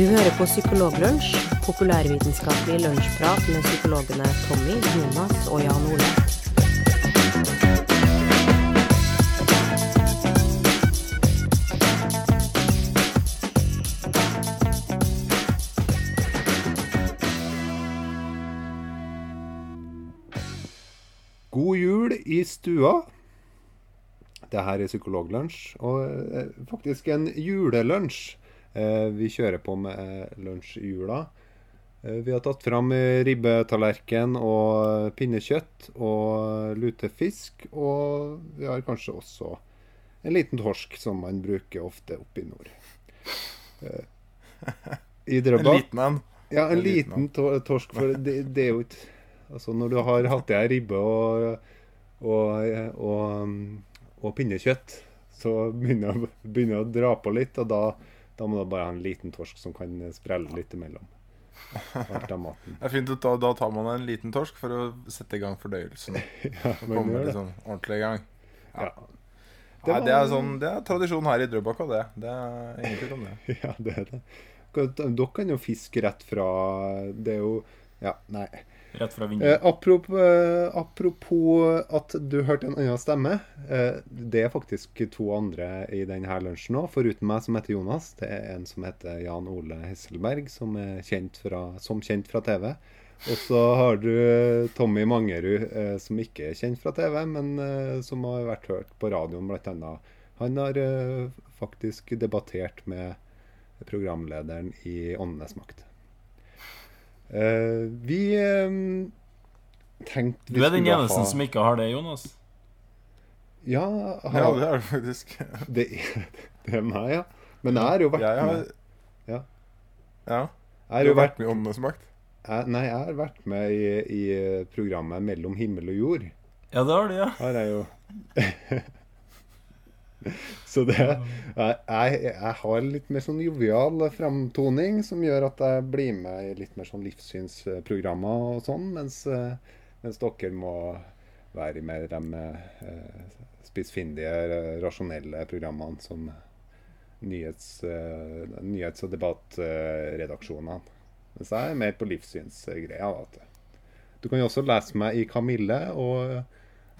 Du hører på Psykologlunsj, populærvitenskapelig lunsjprat med psykologene Tommy, Jonas og Jan Ole. God jul i stua. Det her er Psykologlunsj, og eh, faktisk en julelunsj. Eh, vi kjører på med eh, lunsj i jula. Eh, vi har tatt fram ribbetallerken og pinnekjøtt og lutefisk. Og vi har kanskje også en liten torsk, som man bruker ofte oppe i nord. I Drøbak En liten en. ja, en En liten liten torsk, for det, det er jo ikke Altså, når du har hatt i deg ribbe og, og, og, og pinnekjøtt, så begynner det å dra på litt, og da, da må du bare ha en liten torsk som kan sprelle litt imellom. Det er fint da, da tar man en liten torsk for å sette i gang fordøyelsen. Ja, Og komme liksom ordentlig i gang. Ja. Nei, var- det, er sånn, det er tradisjon her i Drøbak, og det. Det er ingen tvil om det. ja, det er det. Dere kan jo fiske rett fra Det er jo Ja, nei. Rett fra Eh, vinduet. apropos, eh, apropos at du hørte en annen stemme. Eh, det er faktisk to andre i denne lunsjen òg, foruten meg, som heter Jonas. Det er en som heter Jan Ole Hesselberg, som er kjent fra, som kjent fra TV. Og så har du eh, Tommy Mangerud, eh, som ikke er kjent fra TV, men eh, som har vært hørt på radioen, annet. Han har eh, faktisk debattert med programlederen i Åndenes makt. Eh, vi eh, tenkte vi Du er den eneste ha- som ikke har det, Jonas. Ja, Ja, det er det faktisk. det, det er meg, ja. Men jeg har jo vært Jeg har, med. Ja. ja. Du har jo vært, vært med i Åndenes makt. nei, jeg har vært med i, i programmet 'Mellom himmel og jord'. Ja, det har du, ja. Har jeg jo. Så det jeg, jeg, har litt mer sånn jovial framtoning som gjør at jeg blir med i litt mer sånn livssynsprogrammer og sånn, mens, eh, mens dere må være i de eh, spissfindige, rasjonelle programmene som nyhets, eh, nyhets- og debattredaksjonene. Mens jeg er mer på livssynsgreia. Du kan jo også lese meg i Kamille, og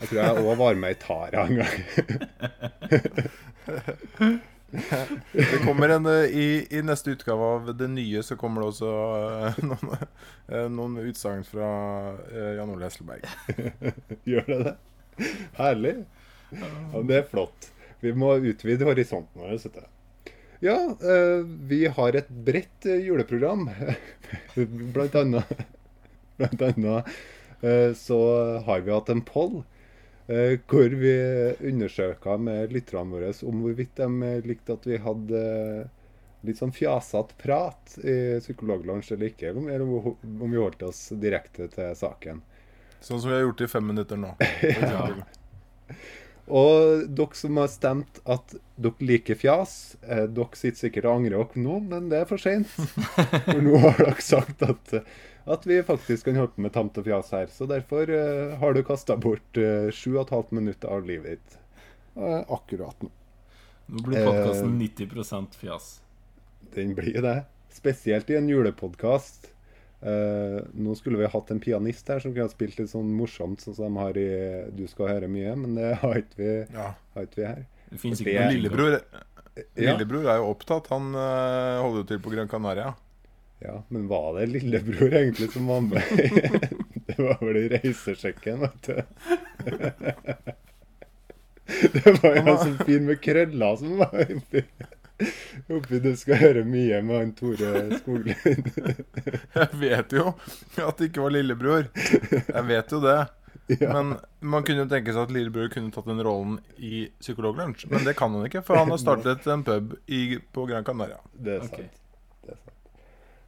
jeg tror jeg òg var med i Tara en gang. Det kommer en, eh, i, I neste utgave av Det nye så kommer det også uh, noen, uh, noen utsagn fra uh, Jan Ole Hesselberg. Gjør det det? Herlig. Ja, det er flott. Vi må utvide horisonten vår. vet. Ja, vi har et bredt juleprogram. Blant annet, blant annet så har vi hatt en poll hvor vi undersøka med lytterne våre om hvorvidt de eh, likte at vi hadde eh, litt sånn fjasete prat i Psykologlunsj eller ikke, eller om- vi holdt oss direkte til saken. Sånn som vi har gjort i fem minutter nå. ja. Og dere som har stemt at dere liker fjas, eh, dere sitter sikkert og angrer dere nå, men det er for seint. For nå har dere sagt at, at vi faktisk kan holde på med tamt og fjas her. Så derfor eh, har du kasta bort eh, sju og et halvt minutt av livet ditt eh, akkurat nå. Nå blir podkasten 90% fjas. Den blir det. Spesielt i en julepodkast. Eh, nå skulle vi hatt en pianist her som kunne ha spilt litt sånn morsomt, sånn som de har i 'Du skal høre mye', men det har ikke vi, Ja. har ikke vi her. Det finnes ikke noen Lillebror, Ja. Lillebror er jo opptatt. Han uh, holder jo til på Gran Canaria. Ja, men var det lillebror egentlig som var med? det var vel i reisesjekken, vet du. det var jo en sånn fin med krøller som var oppi, oppi Du skal høre mye med han Tore Skoglund. Jeg vet jo at det ikke var lillebror. Jeg vet jo det. ja. Men man kunne jo tenke seg at lillebror kunne tatt den rollen i Psykologlunsj. Men det kan han ikke, for han har startet en pub i, på Gran Canaria. Det er sant. sant. Det er sant.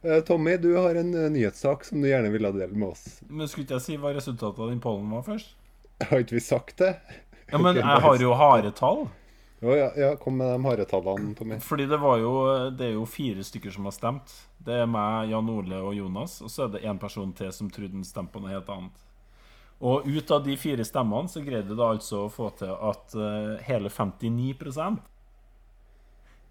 Eh, Tommy, du har en eh, nyhetssak som du gjerne ville dele med oss. Men skulle ikke jeg si hva resultatet av den pollen var først? Har ikke vi sagt det? Ja, men jeg har jo harde tall. Å ja, ja, kom med de harde tallene, Tommy. Fordi det jo Det er jo fire stykker som har stemt. Det er meg, Jan Ole og Jonas. Og så er det én person til som trodde han stemte på noe helt annet. Og ut av de fire stemmene så greide da altså å få til at uh, hele 59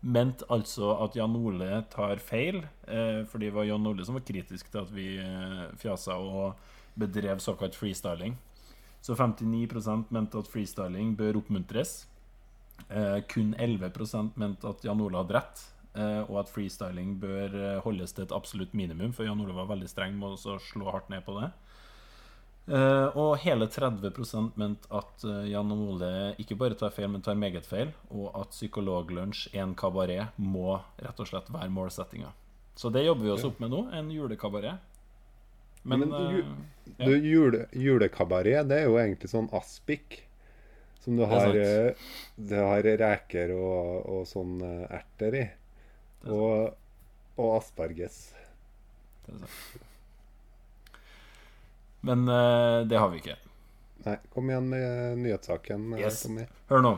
mente altså at Jan Ole tar feil, uh, fordi det var Jan Ole som var kritisk til at vi uh, fjasa og bedrev såkalt freestyling. Så 59% mente at freestyling bør oppmuntres. Eh, kun 11% mente at Jan Ole hadde rett, eh, og at freestyling bør eh, holdes til et absolutt minimum, for Jan Ole var veldig streng med å slå hardt ned på det. Og hele 30 mente at Jan Ole ikke bare tar feil, men tar meget feil, og at Psykologlunsj, en kabaret, må rett og slett være målsettinga. Så det jobber vi oss opp med nå, en julekabaret. Men, Men ju- ja. Du, jule, julekabaret, det er jo egentlig sånn aspik. Som du er har, eh, har reker og, og sånn eh, erter i. Er Og, og asparges. det er sant. Men uh, det har vi ikke. Nei, kom igjen med nyhetssaken. Yes. Hør nå.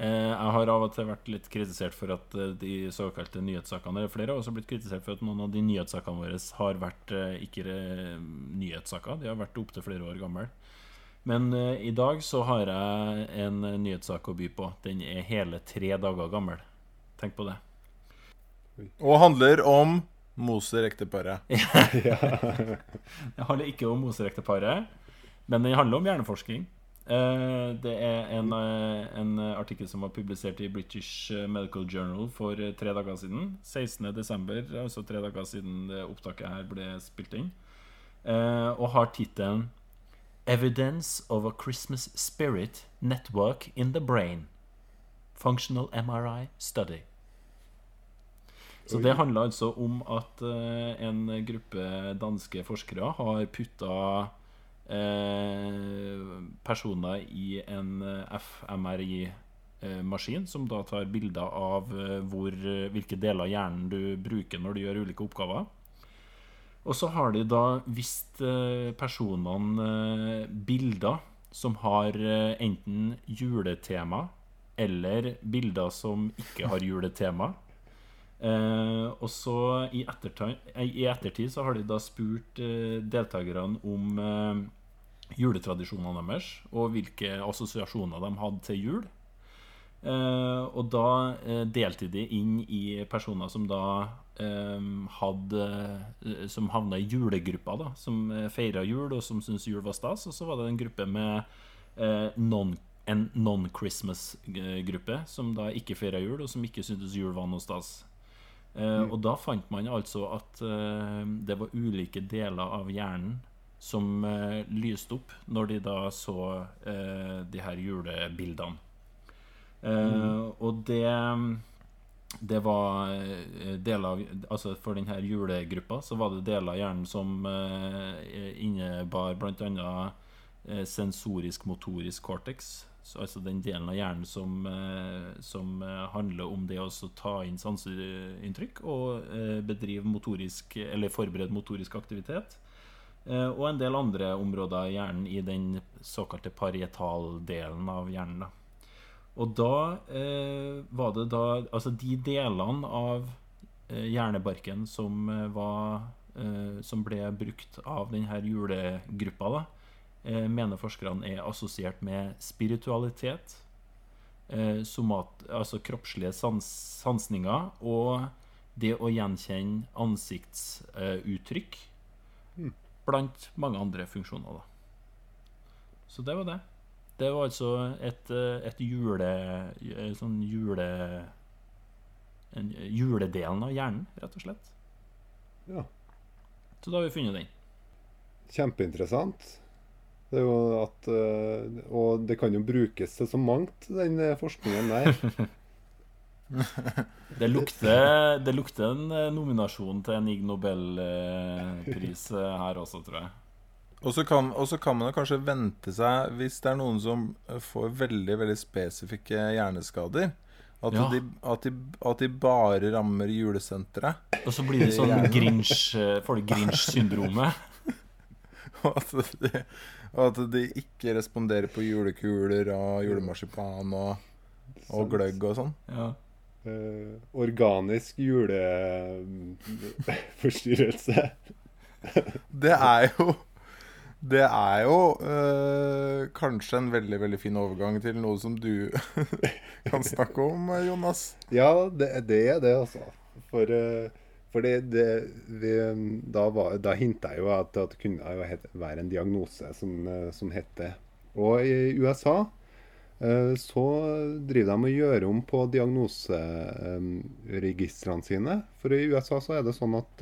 Eh, jeg har av og til vært litt kritisert for at de såkalte nyhetssakene Eller flere har også blitt kritisert for at noen av de nyhetssakene våre har vært eh, ikke nyhetssaker. De har vært opptil flere år gamle. Men uh, i dag så har jeg en eh, nyhetssak å by på. Den er hele tre dager gammel. Tenk på det. Og handler om Moser-ekteparet. Det handler ikke om Moser-ekteparet, men den handler om hjerneforskning. Uh, Det er en, uh, en artikkel som var publisert i British Medical Journal for tre dager siden. 16.12., altså tre dager siden det opptaket her ble spilt inn. Uh, Og har tittelen 'Evidence of a Christmas Spirit Network in the Brain'. Functional MRI Study. Så det handler altså om at eh, en gruppe danske forskere har putta eh, personer i en FMRI-maskin, som da tar bilder av eh, hvor, hvilke deler av hjernen du bruker når du gjør ulike oppgaver. Og så har de da vist eh, personene eh, bilder som har eh, enten juletema eller bilder som ikke har juletema. Og så i, i ettertid så har de da spurt deltakerne om juletradisjonene deres, og hvilke assosiasjoner de hadde til jul. Og da delte de inn i personer som da hadde eh, Som havna i julegruppa, da. Som eh, feira jul, og som syntes jul var stas. Og så var det en gruppe med eh, non, en non-Christmas-gruppe, som da ikke feira jul, og som ikke syntes jul var noe stas. Mm. Og da fant man altså at det var ulike deler av hjernen som lyste opp når de da så de her julebildene. Mm. Og det det var eh, deler av Altså for denne julegruppa så var det deler av hjernen som eh, innebar bl.a. Eh, sensorisk-motorisk cortex. Så, altså den delen av hjernen som, som handler om det å ta inn sanseinntrykk og bedrive motorisk Eller forberede motorisk aktivitet. Og en del andre områder i hjernen i den såkalte parietaldelen av hjernen. da og da eh, var det da Altså de delene av eh, hjernebarken som eh, var eh, Som ble brukt av denne julegruppa, da, eh, mener forskerne er assosiert med spiritualitet, eh, somat, altså kroppslige sans, sansninger og det å gjenkjenne ansiktsuttrykk, blant mange andre funksjoner. da Så det var det. Det var altså et, eh, et jule... eh, Sånn jule... En, juledelen av hjernen, rett og slett. Ja. Så da har vi funnet den. Kjempeinteressant. Det er jo at eh, Og det kan jo brukes til så mangt, den forskningen der. Det lukter, det lukter en nominasjon til en Ig Nobelpris her også, tror jeg. Og så kan, og så kan man jo kanskje vente seg, hvis det er noen som eh, får veldig veldig spesifikke hjerneskader, at, Ja. de, at, de, at de bare rammer julesenteret. Og så blir det sånn Grinch eh, Får du Grinch-syndromet? Og at, de, og at de ikke responderer på julekuler og julemarsipan og, og gløgg og sånn. Ja. Uh, organisk juleforstyrrelse. Det er jo Det er jo øh, kanskje en veldig veldig fin overgang til noe som du kan snakke om, Jonas. Ja, det, det er det, altså. For, uh, for det, det vi, Da, var, da hinta jeg jo at, at det kunne være en diagnose som, som het det. Og i USA så driver de og gjør om på diagnoseregistrene sine. For i USA så er det sånn at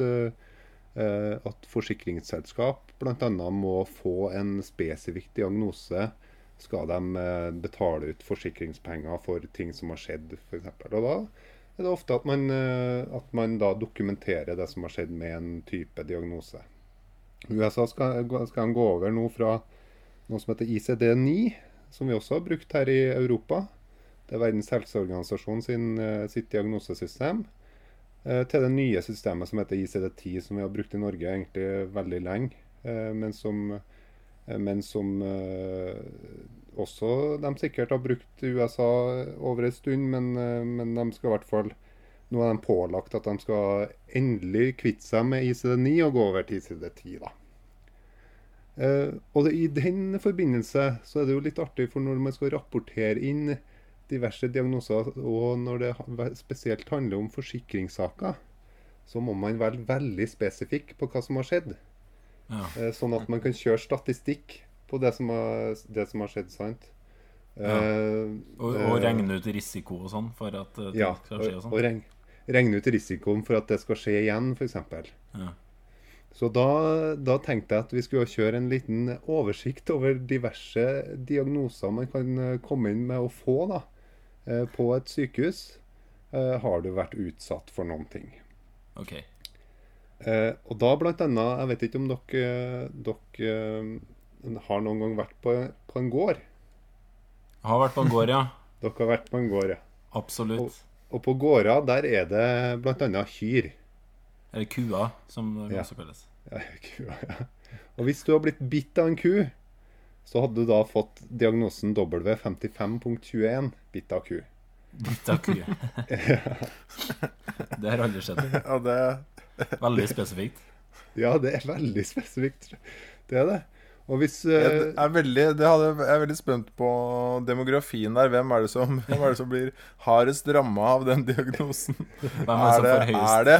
at forsikringsselskap bl.a. må få en spesifikk diagnose skal de betale ut forsikringspenger for ting som har skjedd, f.eks. Og da er det ofte at man, at man dokumenterer det som har skjedd med en type diagnose. USA skal, skal gå over nå fra noe som heter ICD-9, som vi også har brukt her i Europa. Det er Verdens helseorganisasjon sin, sitt diagnosesystem. Til det nye systemet som heter ICD-10, som vi har brukt i Norge egentlig veldig lenge. Men som, men som også de sikkert har brukt i USA over en stund. Men, men de skal i hvert fall nå er de pålagt at de skal endelig kvitte seg med ICD-9 og gå over til ICD-10. da. Og det, I den forbindelse så er det jo litt artig, for når man skal rapportere inn diverse diagnoser, og når det spesielt handler om forsikringssaker, så må man være veldig spesifikk på hva som har skjedd. Ja. Uh, sånn at man kan kjøre statistikk på det som har, det som har skjedd. sant? Ja. Uh, Og, og regne ut risiko og sånn for at det ja, skal skje og sånn. og regne, regne ut risikoen for at det skal skje igjen, f.eks. Ja. Så da, da tenkte jeg at vi skulle kjøre en liten oversikt over diverse diagnoser man kan eh, komme inn med å få da, eh, på et sykehus. Eh, har du vært utsatt for noen ting? OK. Eh, og da blant annet Jeg vet ikke om dere, dere eh, har noen gang vært på, på en gård? Jeg Har vært på en gård, ja. Dere har vært på en gård, ja. Absolutt. Og på gårder der er det bl.a. kyr. Eller kua, som det Ja. også kalles. Ja, kua, ja. Og hvis du har blitt bitt av en ku, så hadde du da fått diagnosen W55.21 bitt av ku. Bitt av ku. Det har aldri skjedd. Ja, det Veldig spesifikt. Ja, det er veldig spesifikt. Det er det. Og hvis jeg eh, er veldig, det hadde, jeg er veldig spent på demografien der. Hvem er det som, hvem er det som blir hardest ramma av den diagnosen? Hvem er det Er det, er, det,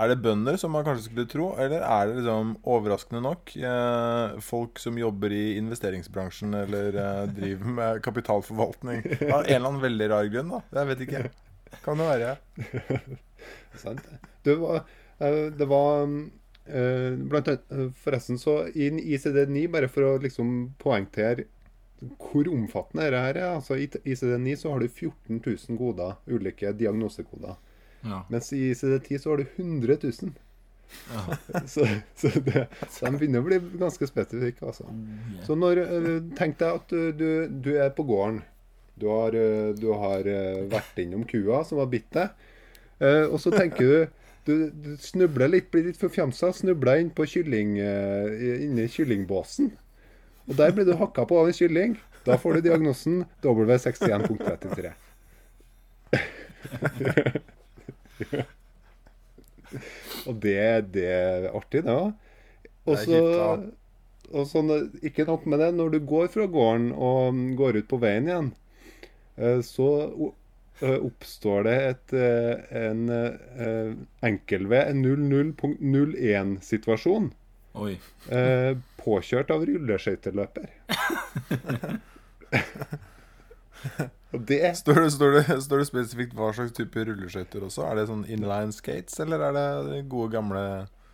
er det bønder, som man kanskje skulle tro, eller er det liksom overraskende nok eh, folk som jobber i investeringsbransjen eller eh, driver med kapitalforvaltning? Av en eller annen veldig rar grunn, da. Jeg vet ikke. Kan det være. sant? Det var, eh, det var blant annet, Forresten, så i ICD-9, bare for å liksom poengtere hvor omfattende dette er altså I ICD-9 så har du 14 000 koder, ulike diagnosekoder. Ja. Mens i CD10 så har du 100 000. Ja. Så, så det, de begynner å bli ganske spesifikke. Altså. Så når, eh, tenk deg at du, du, du er på gården. Du har, eh, du har eh, vært innom kua som har bitt deg. Eh, og så tenker du du, du snubler litt, blir litt forfjamsa, snubler inn på kylling, eh, inni kyllingbåsen. Og der blir du hakka på av en kylling. Da får du diagnosen W61.33. Og det, det er artig, det òg. Og så og Ikke nok med det. Når du går fra gården og går ut på veien igjen, eh, så eh, oppstår det et, eh, en enkel-V, en 00.01-situasjon. Oi. Eh, påkjørt av rulleskøyteløper. Det Står det, står, det, står det spesifikt hva slags type rulleskøyter også? Er det sånn inline skates, eller er det de gode, gamle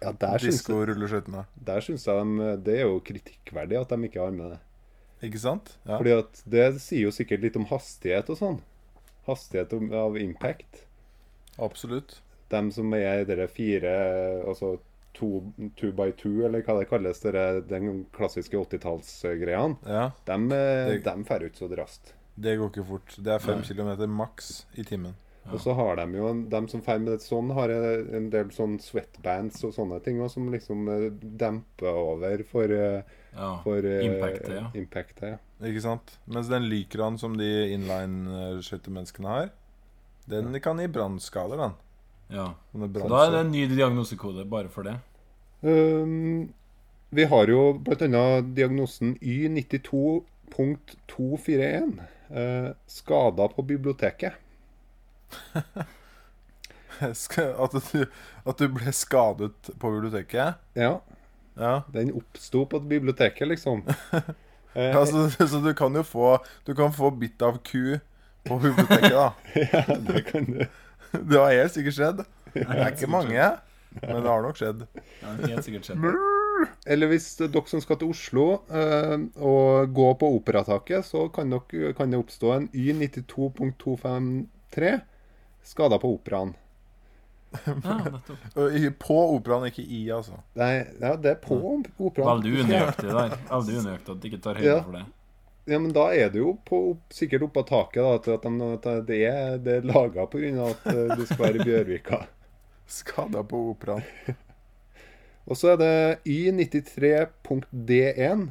ja, disko-rulleskøytene? der syns jeg de, det er jo kritikkverdig at de ikke har med det. Ikke sant? Ja. Fordi at det sier jo sikkert litt om hastighet og sånn. Hastighet av impact. Absolutt. De som er i dere fire Altså two, two by two, eller hva det kalles, dere, den klassiske 80-tallsgreiene, Ja, de, de, de fer ut så raskt. Det går ikke fort. Det er fem km kilometer maks i timen. Og så har de jo De som med det sånn, har en del sånn sweatbands og sånne ting også, som liksom eh, demper over for, eh, Ja. for eh, Impactet, ja. impactet, ja. Ikke sant? Mens den lykraen som de inline-skøytemenneskene har, den kan gi brannskader, den. ja. Så da er det en ny diagnosekode bare for det. Um, vi har jo bl.a. diagnosen Y92.241. Eh, skader på biblioteket. At du, at du ble skadet på biblioteket? Ja, Ja. den oppsto på biblioteket, liksom. Eh, ja så, så du kan jo få Du kan få bitt av ku på biblioteket, da. ja, det kan du. Det har helt sikkert skjedd. Det er ikke mange, men det har nok skjedd. Ja, helt sikkert skjedd. Eller hvis dere som skal til Oslo eh, og gå på Operataket, så kan, dere, kan det oppstå en Y92.253 skader på operaen. Ja, nettopp. På operaen, ikke i, altså. Nei, ja, det er på operaen. Veldig unøyaktig der. Veldig unøyaktig at de ikke tar høyde Ja. for det. Ja, men da er det jo på, sikkert oppå taket da, at, de, at det er, det er laga pga. at eh, du skal være i Bjørvika. Skada på operaen. Og så er det Y93.D1.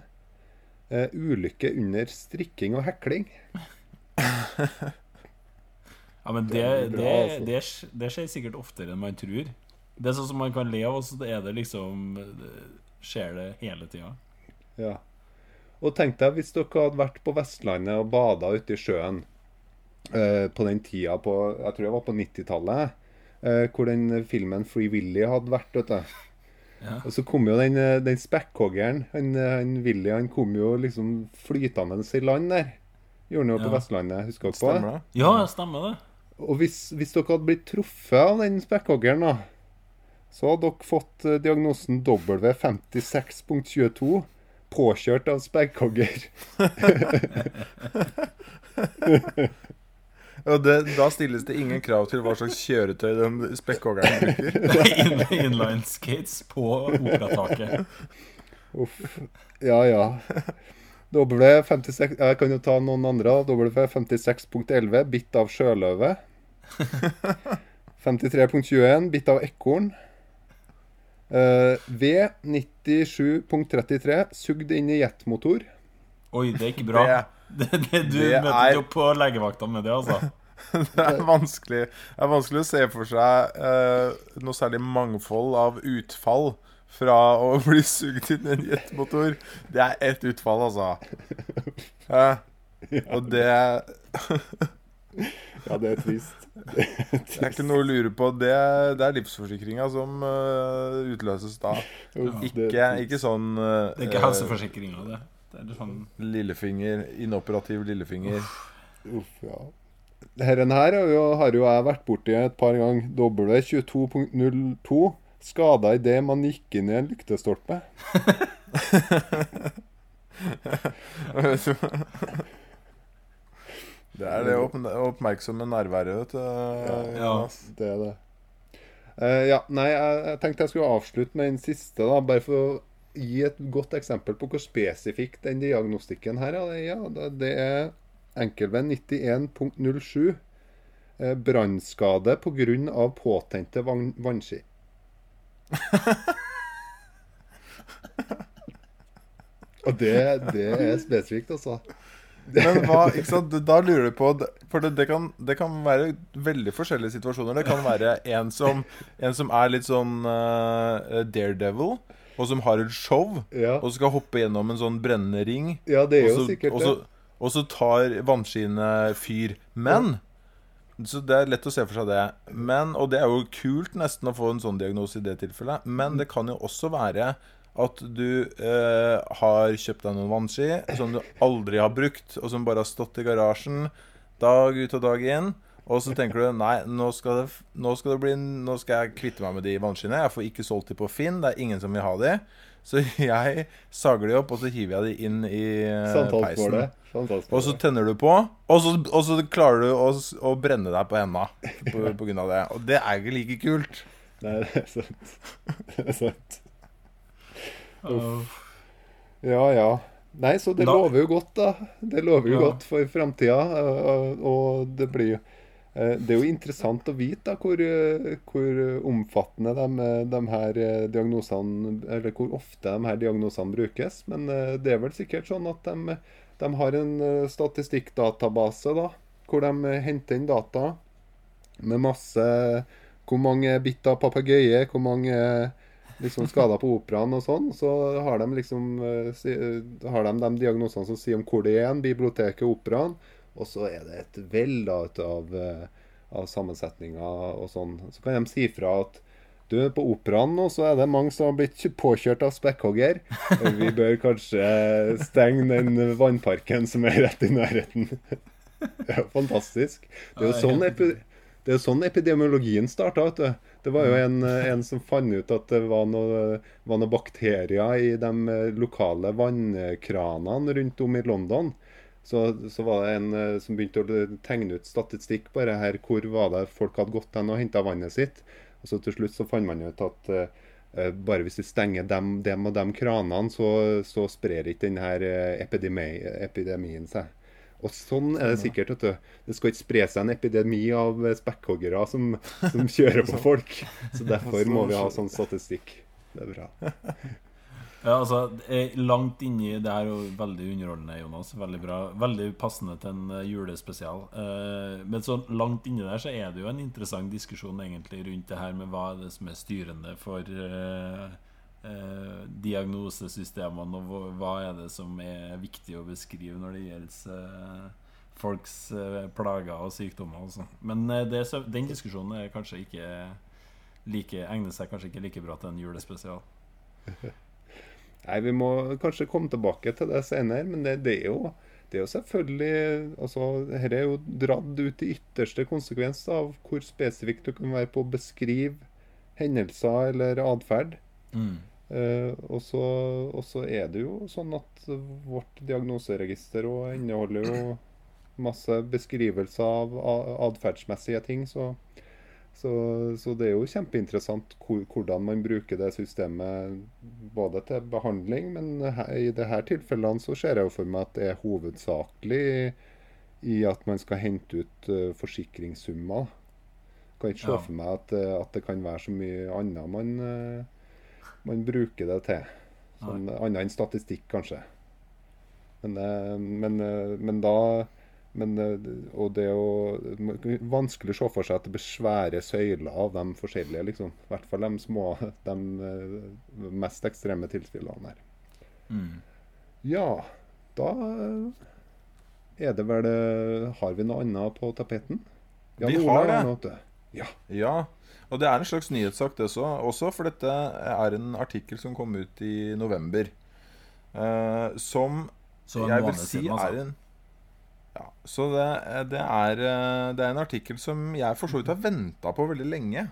Uh, ulykke under strikking og hekling. Ja, men det, Det er det, bra, altså. det, sk- det skjer sikkert oftere enn man tror. Det er sånn som man kan le av, og så er det liksom det Skjer det hele tida. Ja. Og tenk deg hvis dere hadde vært på Vestlandet og bada ute i sjøen uh, på den tida på Jeg tror jeg var på 90-tallet. uh, hvor den filmen Free Willy hadde vært. vet du. Ja. Og så kom jo den, eh, den spekkhoggeren, han, eh, han Willy, han kom jo liksom flytende i land der. Gjorde han jo på Ja. Vestlandet. Husker dere på det? Stemmer det? Ja, stemmer det. Og hvis, hvis dere hadde blitt truffet av den spekkhoggeren, da, så hadde dere fått eh, diagnosen W56.22. Påkjørt av spekkhogger. Og det, da stilles det ingen krav til hva slags kjøretøy den spekkhoggeren bruker. In Inline skates på operataket. Uff. Ja, ja. W56 Jeg kan jo ta noen andre. W56.11 bitt av sjøløve. 53.21 bitt av ekorn. Uh, V97.33 sugd inn i jetmotor. Oi, det er ikke bra. Det, Det, det, du det møter er- jo på legevakta med det, altså. det, er vanskelig, det er vanskelig å se for seg eh, noe særlig mangfold av utfall fra å bli sugd inn i en jetmotor. Det er ett utfall, altså. Eh, og det Ja, det er trist. Det er ikke noe å lure på. Det, det er livsforsikringa som uh, utløses da. Ikke, er ikke sånn uh, Det er ikke helseforsikringa, det. Det er sånn lillefinger, inoperativ lillefinger. Uff, ja. Herren her har jo, har jo jeg vært borti et par ganger. W22.02. Skada idet man gikk inn i en lyktestolpe. Det er det oppmerksomme nærværet, vet du. Ja. ja. Det er det. Uh, ja, nei, jeg, jeg tenkte jeg skulle avslutte med den siste, da, bare for å gi et godt eksempel på hvor spesifikk den diagnostikken her er. Ja, det, er enkelven 91.07. Eh, Brannskade pga. påtente vann, vannski. Og det, det er spesifikt, altså. Men hva, ikke sant, da lurer du på For det, det, kan, det kan være veldig forskjellige situasjoner. Det kan være en som, en som er litt sånn uh, daredevil, og som har et show, Ja, og skal hoppe gjennom en sånn brennende ring. ja det er Og jo sikkert og, så, og så tar vannskiene fyr. Men Så det er lett å se for seg det. Men, og det er jo kult nesten å få en sånn diagnose i det tilfellet. Men det kan jo også være at du eh, har kjøpt deg noen vannski som du aldri har brukt, og som bare har stått i garasjen dag ut og dag inn. Og så tenker du nei, nå skal, det, nå, skal det bli, nå skal jeg kvitte meg med de vannskiene. Jeg får ikke solgt de på Finn. Det er ingen som vil ha de. Så jeg sager de opp, og så hiver jeg de inn i eh, peisen. Samtalsmålet. Og så tenner du på, og så, og så klarer du å, å brenne deg på henda på, på grunn av det. Og det er ikke like kult. Nei, det er sant. Det er sant. Uff. Ja, ja. Nei, så det lover jo godt, da. Det lover jo Ja. godt for framtida. Og det blir jo Det er jo interessant å vite da, hvor, eh, hvor omfattende de, de her eh, diagnosene Eller hvor ofte de her diagnosene brukes. Men eh, det er vel sikkert sånn at de, de har en eh, statistikkdatabase da, hvor de eh, henter inn data med masse Hvor mange bitt av papegøye, hvor mange liksom skader på operaen og sånn, så har de liksom eh, eh, har de de diagnosene som sier om hvor det er en, biblioteket og operaen. Og så er det et vell da, av, eh, av sammensetninger og sånn. Så kan de si fra at du, på operaen nå så er det mange som har blitt påkjørt av spekkhogger. Vi bør kanskje stenge den vannparken som er rett i nærheten. Det er jo fantastisk. Det er jo sånn, epi det er sånn epidemiologien starta. vet du. Det var jo en, en som fant ut at det var noen noe bakterier i de lokale vannkranene rundt om i London. Så, så, var det en eh, som begynte å tegne ut statistikk på det her. Hvor var det folk hadde gått hen og henta vannet sitt. Og så til slutt så fant man ut at uh, bare hvis du stenger dem, dem og dem kranene, så, så sprer ikke denne epidemi, epidemien seg. Og sånn er det sikkert. vet du. Det skal ikke spre seg en epidemi av spekkhoggere som, som kjører på folk. Så derfor må vi ha sånn statistikk. Det er bra. Ja, altså, Langt inni Det er jo veldig underholdende, Jonas. Veldig bra. Veldig passende til en eh, julespesial. Eh, men så langt inni der så er det jo en interessant diskusjon egentlig rundt det her med hva er det som er styrende for eh, eh, diagnosesystemene, og hva er det som er viktig å beskrive når det gjelder eh, folks plager og sykdommer. Altså. Men det, den diskusjonen er kanskje ikke like, egner seg kanskje ikke like bra til en julespesial. Nei, vi må kanskje komme tilbake til det senere, men det, det er jo det er jo selvfølgelig altså, Dette er jo dratt ut i ytterste konsekvens av hvor spesifikt du kan være på å beskrive hendelser eller atferd. Mm. Eh, og, så, er det jo sånn at vårt diagnoseregister inneholder jo masse beskrivelser av atferdsmessige ting. Så, så, så, det er jo kjempeinteressant hvordan man bruker det systemet både til behandling, men i disse tilfellene så ser jeg jo for meg at det er hovedsakelig i at man skal hente ut uh, forsikringssummer. Kan ikke se ja. for meg at, eh, at, det kan være så mye annet man uh, man bruker det til. Sånn, annet enn statistikk, kanskje. Men, eh, men, eh, men da men, eh, og det er jo vanskelig å se for seg at det blir svære søyler av de forskjellige. liksom. I hvert fall de små, de mest ekstreme tilfellene her. Mm. Ja, da er det vel Har vi noe annet på tapeten? Ja, vi har det. Ja. ja. Og det er en slags nyhetssak, det også, også, for dette er en artikkel som kom ut i november. Uh, som jeg vil si siden, altså. er en ja, Så det, det, er, eh, det, er, en artikkel som jeg for så vidt har venta på veldig lenge.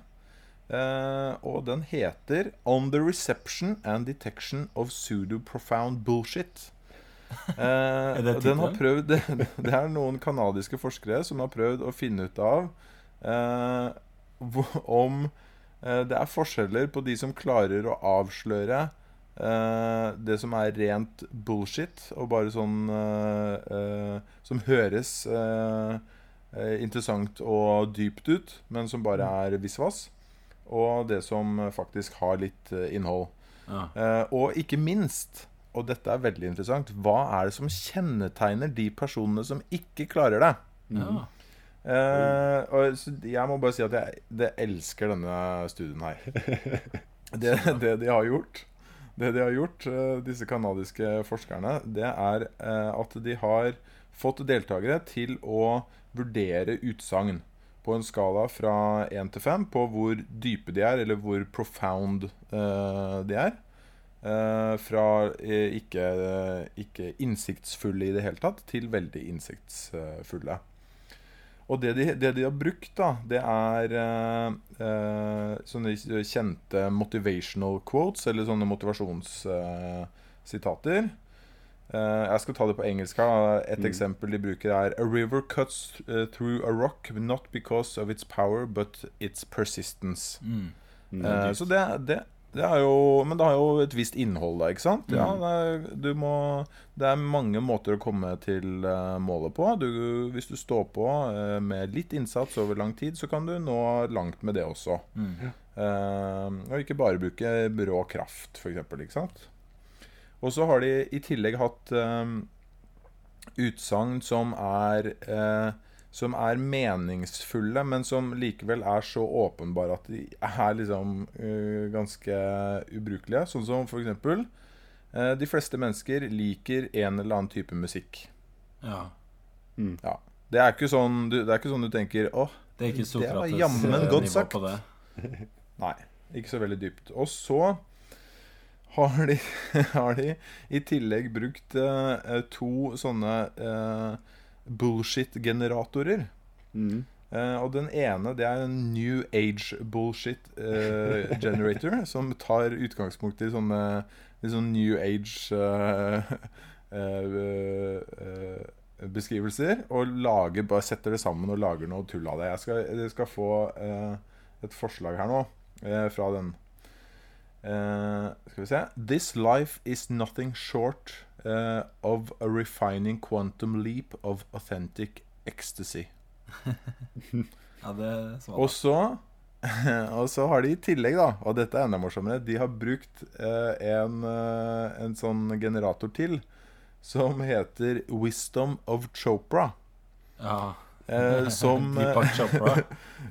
Uh, og den heter 'On the reception and detection of pseudo-profound bullshit'. Uh, den har prøvd, det, det er noen canadiske forskere som har prøvd å finne ut av uh, om eh, det er forskjeller på de som klarer å avsløre eh, det som er rent bullshit, og bare sånn eh, Som høres interessant og dypt ut, men som bare er visvas. Og det som faktisk har litt innhold. Ja. og ikke minst og dette er veldig interessant. Hva er det som kjennetegner de personene som ikke klarer det? Ja. Uh, og jeg må bare si at jeg det elsker denne studien her. Det, det, de har gjort, det de har gjort, uh, disse canadiske forskerne, det er uh, at de har fått deltakere til å vurdere utsagn på en skala fra 1 til 5 på hvor dype de er, eller hvor profound de er. fra ikke, ikke innsiktsfulle i det hele tatt til veldig innsiktsfulle. Og det de, det de, har brukt, da, det er eh, eh, sånne kjente motivational quotes, eller sånne motivasjonssitater. Eh, jeg skal ta det på engelsk her. Et mm. eksempel de bruker, er A river cuts uh, through a rock not because of its power, but its persistence. Mm. Mm. så det, det, det jo, men det har jo et visst innhold, da. ikke sant? Ja, mm. det, er, må, det, er, mange måter å komme til uh, målet på. Du, hvis du står på uh, med litt innsats over lang tid, så kan du nå langt med det også. Mm. Uh, og ikke bare bruke brå kraft, f.eks. Ikke sant? Og så har de i tillegg hatt utsagn som er som er meningsfulle, men som likevel er så åpenbare at de er liksom uh, ganske ubrukelige. Sånn som for eksempel eh, De fleste mennesker liker en eller annen type musikk. Ja. Ja. Det er ikke sånn du, det er ikke sånn du tenker åh, Det er ikke Det var jammen eh, godt sagt. Nei, ikke så veldig dypt. Og så har de, har de i tillegg brukt eh, to sånne eh, bullshit-generatorer. Mm. Uh, og den ene det er en New Age bullshit uh, generator, som tar utgangspunkt i sånne i sånne New Age eh, beskrivelser. Og lager, bare setter det sammen og lager noe tull av det. Jeg skal, jeg skal få et forslag her nå fra den. Skal vi se This life is nothing short eh, of a refining quantum leap of authentic ecstasy. Ja, det svarer. Og så, og så har de i tillegg, da, og dette er enda morsommere, de har brukt eh, en, eh, en sånn generator til som heter Wisdom of Chopra. Ja. Eh, som, Chopra.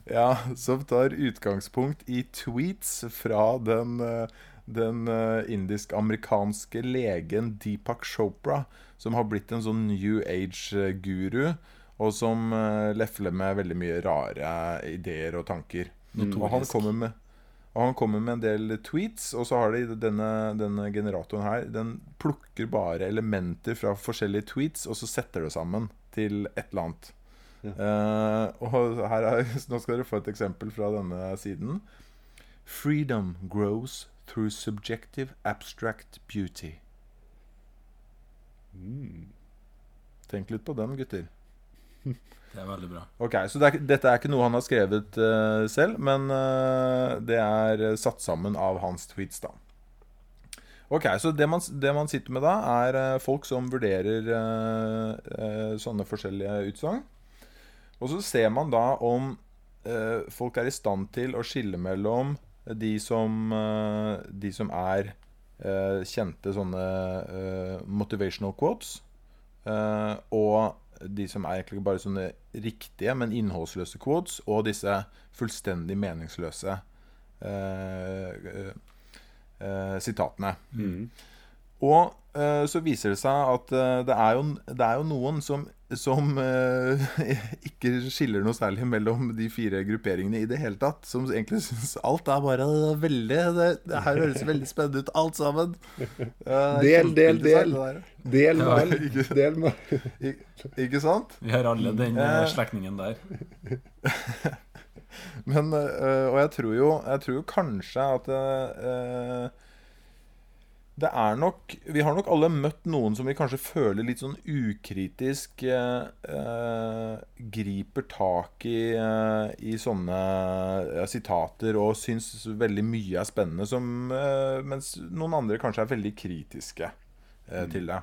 ja, som tar utgangspunkt i tweets fra den, eh, den eh, indisk-amerikanske legen Deepak Chopra, som har blitt en sånn New Age-guru, og som eh, lefler med veldig mye rare ideer og tanker. Og han med og han kommer med en del tweets, og så har de denne, denne generatoren her. Den plukker bare elementer fra forskjellige tweets, og så setter det sammen til et eller annet. Eh, og her er, Nå skal dere få et eksempel fra denne siden. Freedom grows through subjective abstract beauty. Tenk litt på den, gutter. Det er veldig bra. Ok, Så det er, dette er ikke noe han har skrevet uh, selv, men uh, det er uh, satt sammen av hans tweets, da. Ok, Så det man, det man sitter med da, er folk som vurderer sånne forskjellige utsagn. Og så ser man da om eh, folk er i stand til å skille mellom de som, eh, de som er eh, kjente sånne eh, motivational quotes, og de som er egentlig bare sånne riktige, men innholdsløse quotes, og disse fullstendig meningsløse sitatene. sitatene. Og eh, så viser det seg at eh, det, er jo, det er jo noen som, som eh, ikke skiller noe særlig mellom de fire grupperingene i det hele tatt. Som egentlig syns alt er bare veldig Det, det her høres veldig spennende ut, alt sammen. Del, del, del. Del med. mal. ikke- Del mal. Ikke sant? Vi har alle den slektningen der. Men, og jeg tror jo Jeg tror jo kanskje at det er nok Vi har nok alle møtt noen som vi kanskje føler litt sånn ukritisk eh, øh, griper tak i, eh, i sånne ja, sitater og syns veldig mye er spennende, som, eh, mens noen andre kanskje er veldig kritiske mm. til det.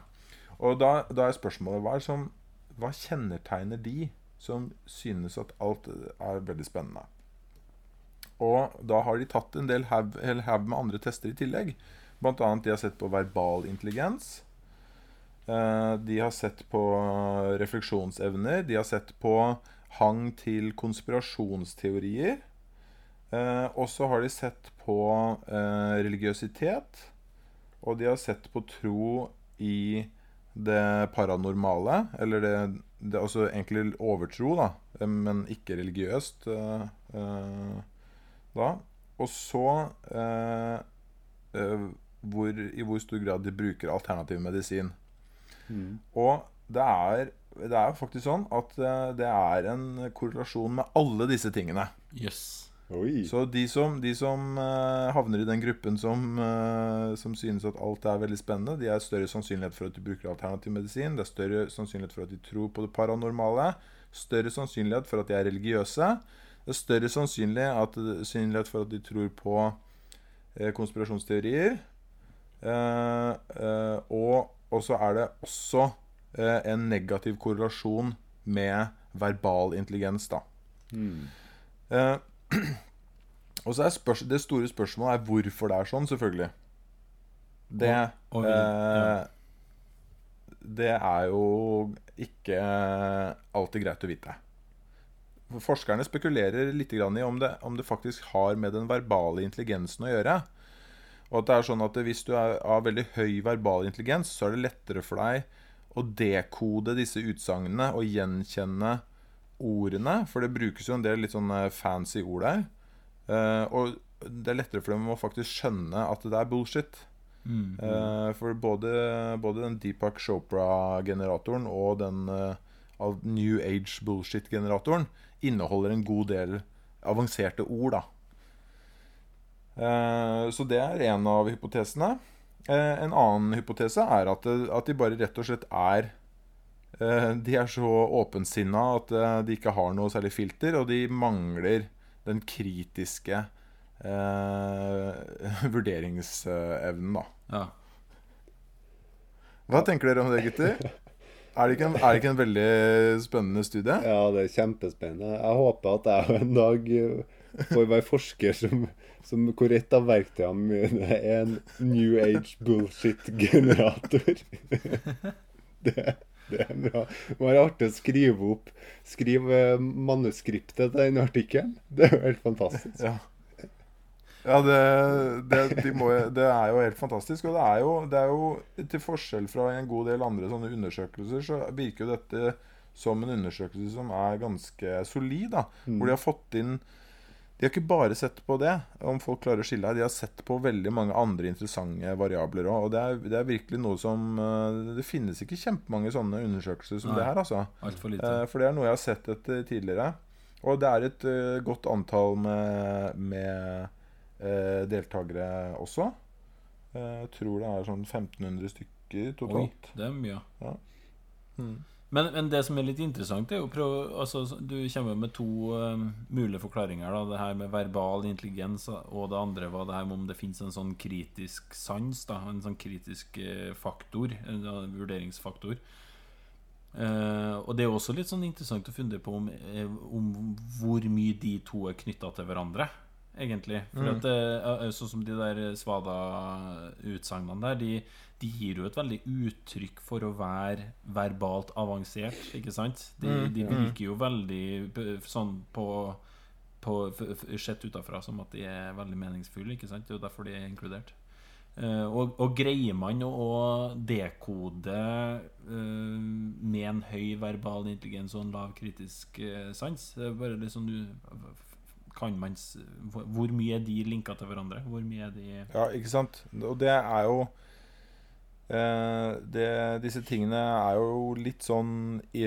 Og da, da er spørsmålet hva, er som, hva kjennetegner de som synes at alt er veldig spennende? Og da har de tatt en del haug med andre tester i tillegg. Blant annet de har sett på verbal intelligens. Eh, De har sett på refleksjonsevner. De har sett på hang til konspirasjonsteorier. Eh, Og så har de sett på eh, religiøsitet. Og de har sett på tro i det paranormale. Eller det, det altså egentlig overtro, da, eh, men ikke religiøst. eh, eh, da. Og så eh, eh, hvor, i hvor stor grad de bruker alternativ medisin. Og det er, det er faktisk sånn at eh, det er en korrelasjon med alle disse tingene. Yes. Oi. Så de som, de som eh, havner i den gruppen som, eh, som synes at alt er veldig spennende, de er større sannsynlighet for at de bruker alternativ medisin. Det er større sannsynlighet for at de tror på det paranormale. Større sannsynlighet for at de er religiøse. Det er større at, sannsynlighet for at de tror på konspirasjonsteorier. Eh, eh, og, og så er det også eh, en negativ korrelasjon med verbal intelligens, da. Eh, og så er det store spørsmålet er hvorfor det er sånn, selvfølgelig. Det Og- og ja. Det er jo ikke alltid greit å vite. Forskerne spekulerer litt grann i om det, om det faktisk har med den verbale intelligensen å gjøre. Og at det er sånn at Hvis du er av veldig høy verbal intelligens, så er det lettere for deg å dekode disse utsagnene og gjenkjenne ordene. For det brukes jo en del litt sånne fancy ord der. Eh, og det er lettere for dem å faktisk skjønne at det er bullshit. Eh, for både, både den Deepak Chopra-generatoren og den uh, New Age bullshit-generatoren inneholder en god del avanserte ord, da. Eh, så det er en av hypotesene. Eh, en annen hypotese er at, de bare rett og slett er eh, De er så åpensinna at de ikke har noe særlig filter, og de mangler den kritiske eh, vurderingsevnen, da. Ja. Hva tenker dere om det, gutter? Er det, ikke en, er det ikke en veldig spennende studie? Ja, det er kjempespennende. Jeg håper at jeg en dag eh, hver forsker som, som hvor et av verktøyene mine er en New Age bullshit-generator. Det, det er bra. Det være artig å skrive opp Skrive eh, manuskriptet til den artikkelen. Det er jo helt fantastisk. Ja, ja det, det, de må, det er jo helt fantastisk. Og det er, jo, det er jo til forskjell fra en god del andre sånne undersøkelser, så virker jo dette som en undersøkelse som er ganske solid. da, Hvor de har fått inn De har ikke bare sett på det, om folk klarer å skille her. De har sett på veldig mange andre interessante variabler òg. Og det er, det er virkelig noe som eh, Det finnes ikke kjempemange sånne undersøkelser som Nei. det her, altså. Altfor lite. Eh, For det er noe jeg har sett etter tidligere. Og det er et eh, godt antall med, med deltakere også. Jeg tror det er sånn 1500 stykker Oi, totalt. det er mye. Mm. Men, men det som er litt interessant, er jo prøve altså, Du kommer med to um, mulige forklaringer. Da. Det her med verbal intelligens, og det andre var det her med om det fins en sånn kritisk sans. Da, en sånn kritisk eh, faktor. En vurderingsfaktor. Uh, og det er også litt sånn interessant å fundere på om, eh, om hvor mye de to er knytta til hverandre, egentlig. For at eh, eh, Sånn som de der Svada-utsagnene der, de, de gir jo et veldig uttrykk for å være verbalt avansert, ikke sant? De, de virker jo veldig sånn på på, sett utafra som at de er veldig meningsfulle. ikke sant? Det er jo derfor de er inkludert. Eh, og, og greier man å, dekode eh, med en høy verbal intelligens og en lav kritisk eh, sans? Det er bare liksom du kan man, hvor, mye er de linka til hverandre? Hvor mye er de Ja, ikke sant? Og det er jo det, Disse tingene er jo litt sånn i,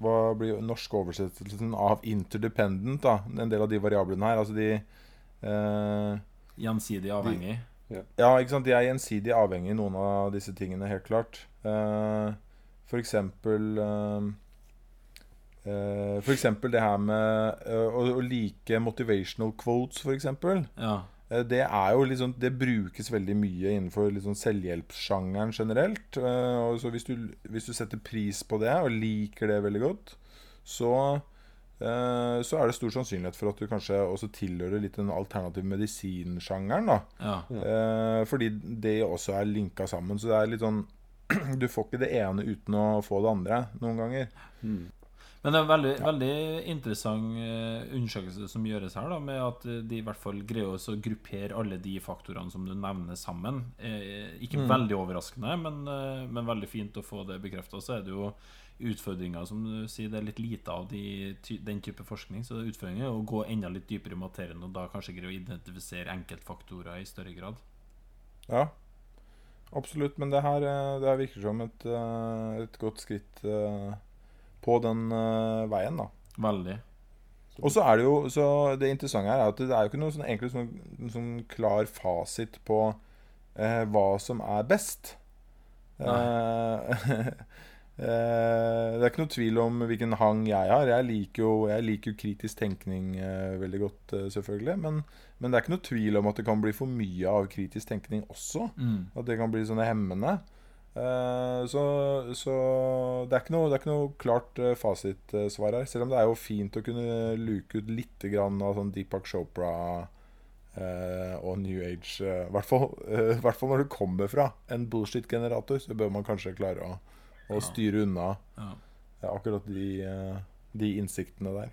Hva blir norsk oversettelsen av interdependent? da En del av de variablene her. Altså de eh, gjensidig avhengig? Ja, ikke sant? De er gjensidig avhengig, noen av disse tingene, helt klart. Eh, for eksempel eh, eh, For eksempel det her med eh, å, å like motivational quotes, for eksempel. Ja. Eh, Det er jo sånn, det brukes veldig mye innenfor sånn selvhjelpssjangeren generelt. Eh, og så hvis du, hvis du setter pris på det og liker det veldig godt, så, eh, så er det stor sannsynlighet for at du kanskje også tilhører litt den alternativ medisin-sjangeren. ja. Eh, fordi det også er linka sammen. Så det er litt sånn Du får ikke det ene uten å få det andre noen ganger. Men det er en veldig, veldig interessant eh, undersøkelse som gjøres her, da, med at eh, de i hvert fall greier å gruppere alle de faktorene som du nevner, sammen. Eh, ikke veldig overraskende, men, men veldig fint å få det bekrefta. Så er det jo utfordringer, som du sier. Det er litt lite av de, den type forskning. Så utfordringen er å gå enda litt dypere i materien, og da kanskje greie å identifisere enkeltfaktorer i større grad. Ja, absolutt. Men det her, det virker som et, et godt skritt eh, på den uh, veien, da. Veldig. Og så er det jo så Det interessante her er at det er jo ikke noe sånn, egentlig sånn, sånn klar fasit på uh, hva som er best. Eh, det er ikke noe tvil om hvilken hang jeg har. Jeg liker jo, jeg liker jo kritisk tenkning veldig godt, selvfølgelig. Men, men det er ikke noe tvil om at det kan bli for mye av kritisk tenkning også. Mm. At det kan bli sånne hemmende. Eh, så, så det, er ikke noe, det er ikke noe klart uh, fasitsvar her. Selv om det er jo fint å kunne luke ut litt grann av sånn Deepak Chopra eh, og New Age. eh, I hvert fall, eh, når du kommer fra en bullshit-generator, så bør man kanskje klare å, å Ja. styre unna Ja. ja, akkurat de, eh, de innsiktene der.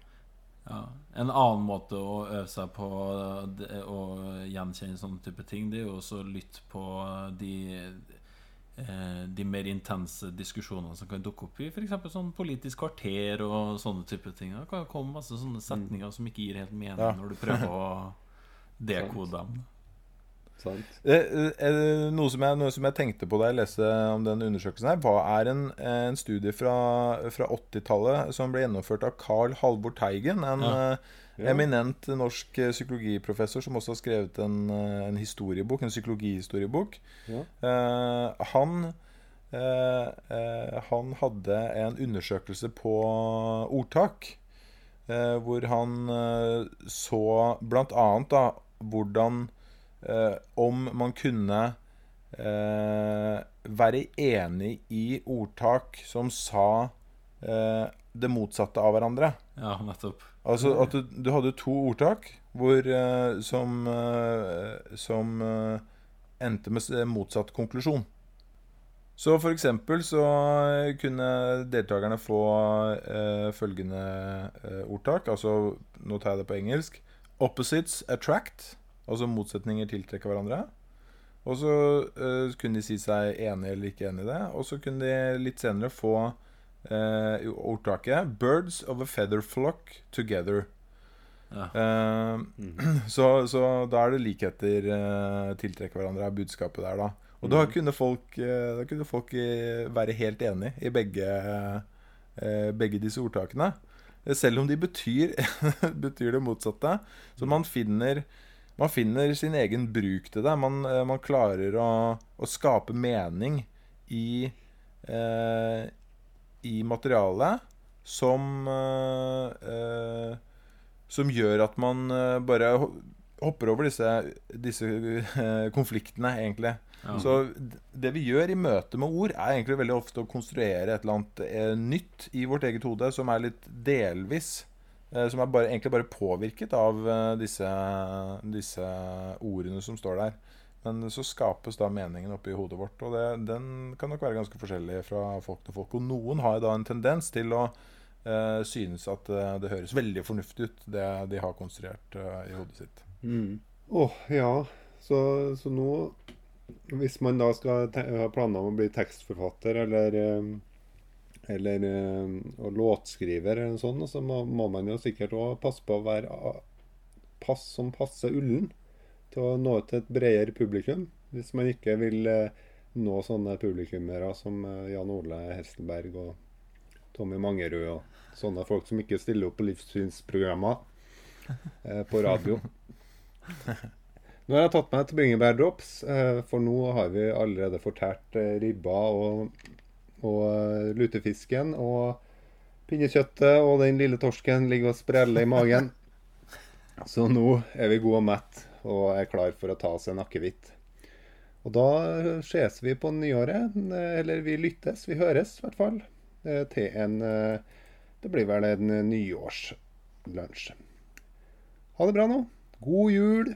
Ja. En annen måte å øve seg på å gjenkjenne sånne type ting, det er jo også å lytte på de eh, de mer intense diskusjonene som kan dukke opp i f.eks. sånn Politisk kvarter og sånne type ting. Det kan komme masse sånne setninger som ikke gir helt mening Ja. når du prøver å dekode dem. Sant? Eh, eh, Noe som, jeg, noe som jeg tenkte på da jeg leste om den undersøkelsen, her hva er en, en studie fra, fra 80-tallet som ble gjennomført av Carl Halvor Teigen. En Ja. Eh, eminent norsk eh, psykologiprofessor som også har skrevet en, eh, en historiebok, en psykologihistoriebok. Ja. Eh, han, eh, eh, han hadde en undersøkelse på ordtak. eh, hvor han så da hvordan eh, om man kunne eh, være enig i ordtak som sa eh, det motsatte av hverandre. Ja, nettopp. Altså at du, du hadde to ordtak hvor, eh, som, eh, som eh, endte med motsatt konklusjon. Så for eksempel så kunne deltakerne få eh, følgende eh, ordtak. Altså, nå tar jeg det på engelsk. Opposites attract. Altså motsetninger tiltrekker hverandre. Og så eh, kunne de si seg enig eller ikke enig i det. Og så kunne de litt senere få eh, ordtaket 'Birds of a feather flock together'. Ja. Eh, så, så da er det likheter uh, tiltrekker hverandre, er budskapet der, da. Og da kunne folk, da kunne folk være helt enig i begge, begge disse ordtakene. Selv om de betyr, betyr det motsatte. Så man finner, man finner sin egen bruk til det. Man, man klarer å, å skape mening i, eh, i materialet som eh, eh, Som gjør at man eh, bare hopper over disse, disse eh, konfliktene, egentlig. Ja. Så det vi gjør i møte med ord, er egentlig veldig ofte å konstruere et eller annet nytt i vårt eget hode som er litt delvis Som er bare, egentlig bare påvirket av disse, disse ordene som står der. Men så skapes da meningen oppi hodet vårt, og det, den kan nok være ganske forskjellig fra folk til folk. Og noen har da en tendens til å eh, synes at eh, det høres veldig fornuftig ut, det de har konstruert eh, i hodet sitt. Åh, ja. Så, så nå Hvis man da skal ha planer om å bli tekstforfatter eller eh, eller eh, og låtskriver eller noe sånt, så må, må man jo sikkert òg passe på å være pass som passer ullen til å nå ut til et bredere publikum. Hvis man ikke vil eh, nå sånne publikummere som eh, Jan Ole Hesselberg og Tommy Mangerud og sånne folk som ikke stiller opp på livssynsprogrammer eh, på radio. Nå har jeg tatt meg et bringebærdrops, eh, for nå har vi allerede fortært eh, ribba og, og lutefisken. Og pinnekjøttet og den lille torsken ligger og spreller i magen. Så nå er vi gode og mett og er klar for å ta seg en. Og da ses vi på nyåret. eh, Eller vi lyttes, vi høres i hvert fall. eh, Til en eh, Det blir vel en nyårslunsj. Ha det bra nå. God jul.